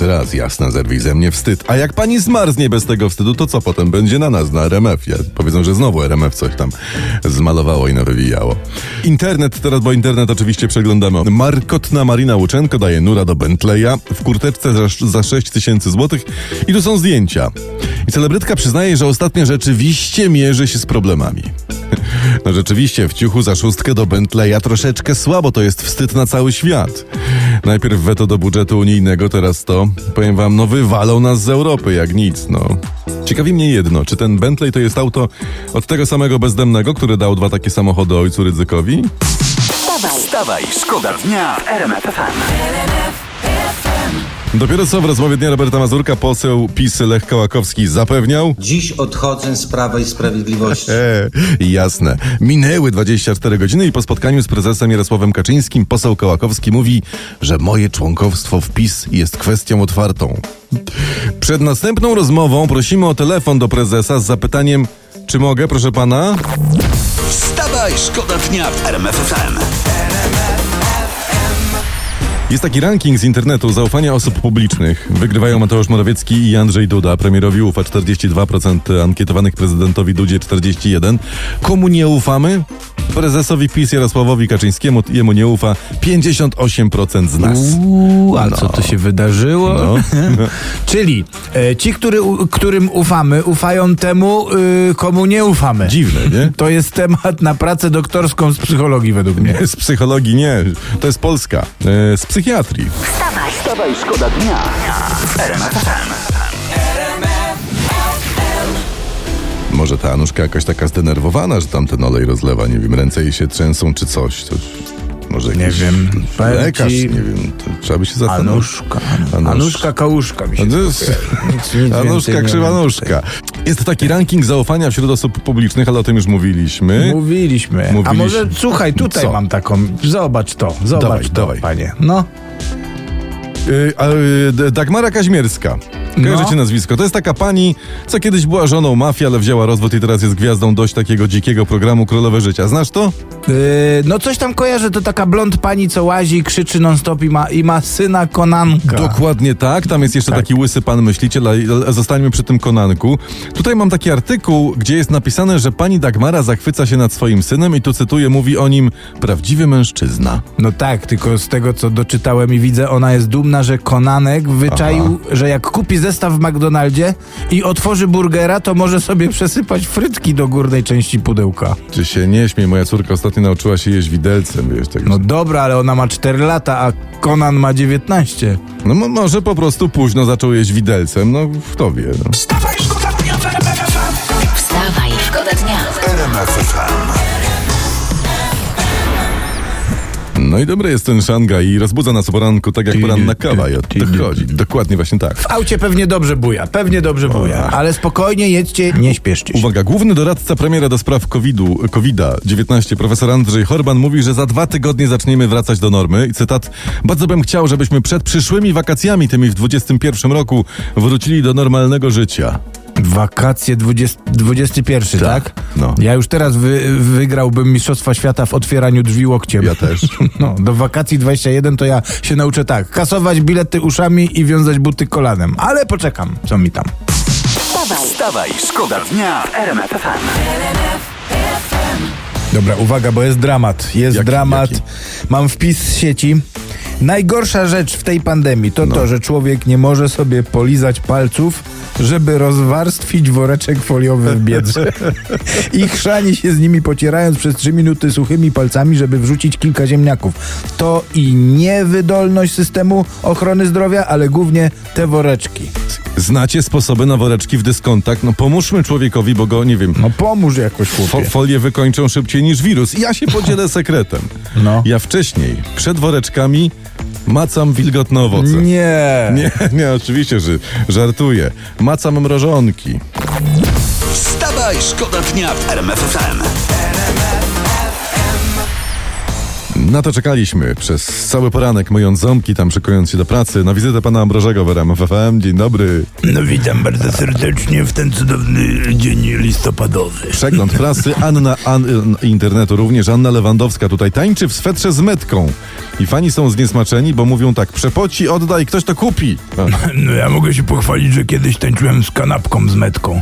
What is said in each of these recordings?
jeszcze raz, jasna, zerwij ze mnie wstyd. A jak pani zmarznie bez tego wstydu, to co potem będzie na nas, na RMF? Powiedzą, że znowu RMF coś tam zmalowało i nawywijało. Internet teraz, bo internet oczywiście przeglądamy. Markotna Marina Łuczenko daje nura do Bentleya w kurteczce za, za 6 tysięcy złotych i tu są zdjęcia. I celebrytka przyznaje, że ostatnio rzeczywiście mierzy się z problemami. No rzeczywiście, w ciuchu za szóstkę do Bentleya troszeczkę słabo, to jest wstyd na cały świat. Najpierw weto do budżetu unijnego, teraz to, powiem wam, no wywalą nas z Europy jak nic, no. Ciekawi mnie jedno, czy ten Bentley to jest auto od tego samego bezdomnego, który dał dwa takie samochody ojcu Rydzykowi? Wstawaj, Wstawaj, szkoda dnia w RMF. Dopiero co w rozmowie dnia Roberta Mazurka poseł PiS Lech Kołakowski zapewniał, Dziś odchodzę z Prawa i Sprawiedliwości. E, jasne. Minęły 24 godziny i po spotkaniu z prezesem Jarosławem Kaczyńskim poseł Kołakowski mówi, że moje członkowstwo w PiS jest kwestią otwartą. Przed następną rozmową prosimy o telefon do prezesa z zapytaniem, czy mogę, proszę pana? Wstawaj, szkoda dnia w RMF FM. Jest taki ranking z internetu zaufania osób publicznych. Wygrywają Mateusz Morawiecki i Andrzej Duda. Premierowi ufa 42%, ankietowanych prezydentowi Dudzie 41%. Komu nie ufamy? Prezesowi PiS Jarosławowi Kaczyńskiemu jemu nie ufa 58% z nas. Uuu, a co to się wydarzyło? No. Czyli e, ci, który, którym ufamy, ufają temu, y, komu nie ufamy. Dziwne, nie? To jest temat na pracę doktorską z psychologii według mnie. Z psychologii nie, to jest Polska. E, Z psychiatrii. wstawaj, Wstawaj, szkoda dnia. Może ta Anuszka jakaś taka zdenerwowana, że tam ten olej rozlewa, nie wiem, ręce jej się trzęsą czy coś. coś. Może Nie wiem. Lekarz, ci- nie wiem, to trzeba by się zastanowić. Anuszka. Anusz- Anuszka Kałuszka mi się to to. Nic- nic więcej Anuszka Krzywanuszka. Jest taki ranking zaufania wśród osób publicznych, ale o tym już mówiliśmy. Mówiliśmy. A Mówiliśmy. może słuchaj, tutaj Co? mam taką. Zobacz to, zobacz Dawaj, to, dawaj. panie. No. Y, a, y, D- Dagmara Kaźmierska. Kojarzycie No. nazwisko? To jest taka pani, co kiedyś była żoną mafii, ale wzięła rozwód i teraz jest gwiazdą dość takiego dzikiego programu Królowe Życia. Znasz to? Yy, no coś tam kojarzę, to taka blond pani, co łazi, krzyczy non stop i ma, i ma syna Konanka. Dokładnie tak. Tam jest jeszcze Tak. taki łysy pan myśliciel, ale zostańmy przy tym Konanku. Tutaj mam taki artykuł, gdzie jest napisane, że pani Dagmara zachwyca się nad swoim synem i tu cytuję, mówi o nim prawdziwy mężczyzna. No tak, tylko z tego co doczytałem i widzę, ona jest dumna, że Konanek wyczaił, że jak kupi zestaw w McDonaldzie i otworzy burgera, to może sobie przesypać frytki do górnej części pudełka. Czy się nie śmiej, moja córka ostatnio nauczyła się jeść widelcem, wiesz, tak. No dobra, ale ona ma 4 lata, a Konan ma 19. No mo- może po prostu późno zaczął jeść widelcem, no kto wie. No. Wstawaj, szkoda no i dobry jest ten szanga i rozbudza nas o poranku tak jak poranna kawa i o to chodzi. Dokładnie właśnie tak. W aucie pewnie dobrze buja, pewnie dobrze buja, ale spokojnie jedźcie, nie śpieszcie się. Uwaga, główny doradca premiera do spraw COVID-u, COVID-19, profesor Andrzej Horban mówi, że za dwa tygodnie zaczniemy wracać do normy. I cytat, bardzo bym chciał, żebyśmy przed przyszłymi wakacjami, tymi w 2021 roku, wrócili do normalnego życia. Wakacje 20, 21, tak? no. Ja już teraz wy, wygrałbym Mistrzostwa Świata w otwieraniu drzwi łokciem. Ja też. No, do wakacji 21 to ja się nauczę tak, kasować bilety uszami i wiązać buty kolanem. Ale poczekam, co mi tam. Wstawaj, Wstawaj, szkoda dnia w RMF FM. Dobra, uwaga, bo jest dramat. Jest Jaki- dramat. jaki? Mam wpis z sieci. Najgorsza rzecz w tej pandemii to No. to, że człowiek nie może sobie polizać palców, żeby rozwarstwić woreczek foliowy w biedrze. I chrzani się z nimi pocierając przez trzy minuty suchymi palcami, żeby wrzucić kilka ziemniaków. To i niewydolność systemu ochrony zdrowia, ale głównie te woreczki. Znacie sposoby na woreczki w dyskontach? No pomóżmy człowiekowi, bo go, nie wiem, No pomóż jakoś, fo- chłopie. folię wykończą szybciej niż wirus. Ja się podzielę sekretem. No. Ja wcześniej, przed woreczkami, macam wilgotne owoce. Nie. Nie, nie, oczywiście, że żartuję. Macam mrożonki. Wstawaj, szkoda dnia w RMF Na to czekaliśmy przez cały poranek, myjąc ząbki, tam szykując się do pracy, na wizytę pana Ambrożego w RMF FM. Dzień dobry. No witam bardzo serdecznie w ten cudowny dzień listopadowy. Przegląd prasy, Anna An, internetu również, Anna Lewandowska tutaj tańczy w swetrze z metką. I fani są zniesmaczeni, bo mówią tak, przepoci, oddaj, ktoś to kupi. A, No ja mogę się pochwalić, że kiedyś tańczyłem z kanapką z metką.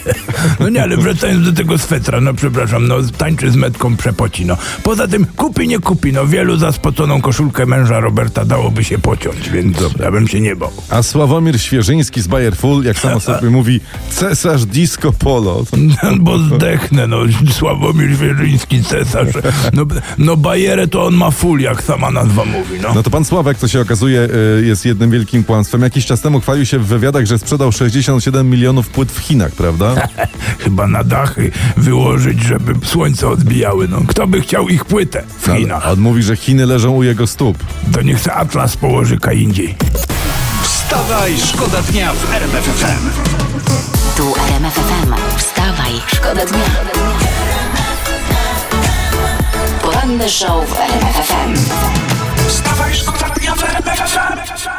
no nie, ale wracając do tego swetra, no przepraszam, no tańczy z metką przepoci, no. Poza tym kupi, nie kupi, no wielu za spoconą koszulkę męża Roberta dałoby się pociąć, więc ja bym się nie bał. A Sławomir Świeżyński z Bayer Full, jak samo sobie mówi, cesarz disco polo. Bo zdechnę, no, Sławomir Wierzyński, cesarz. No, no bajerę to on ma full, jak sama nazwa mówi, no. No to pan Sławek, co się okazuje, y, jest jednym wielkim kłamstwem. Jakiś czas temu chwalił się w wywiadach, że sprzedał 67 milionów płyt w Chinach, prawda? Chyba na dachy wyłożyć, żeby słońce odbijały, no. Kto by chciał ich płytę w A Chinach? Pan mówi, że Chiny leżą u jego stóp. To niech se Atlas położy Kaindziej. Wstawaj, szkoda dnia w RMFFM. Tu RMFFM. Wstawaj, szkoda dnia. Poranny show w RMFFM. Wstawaj, szkoda dnia w RMFFM.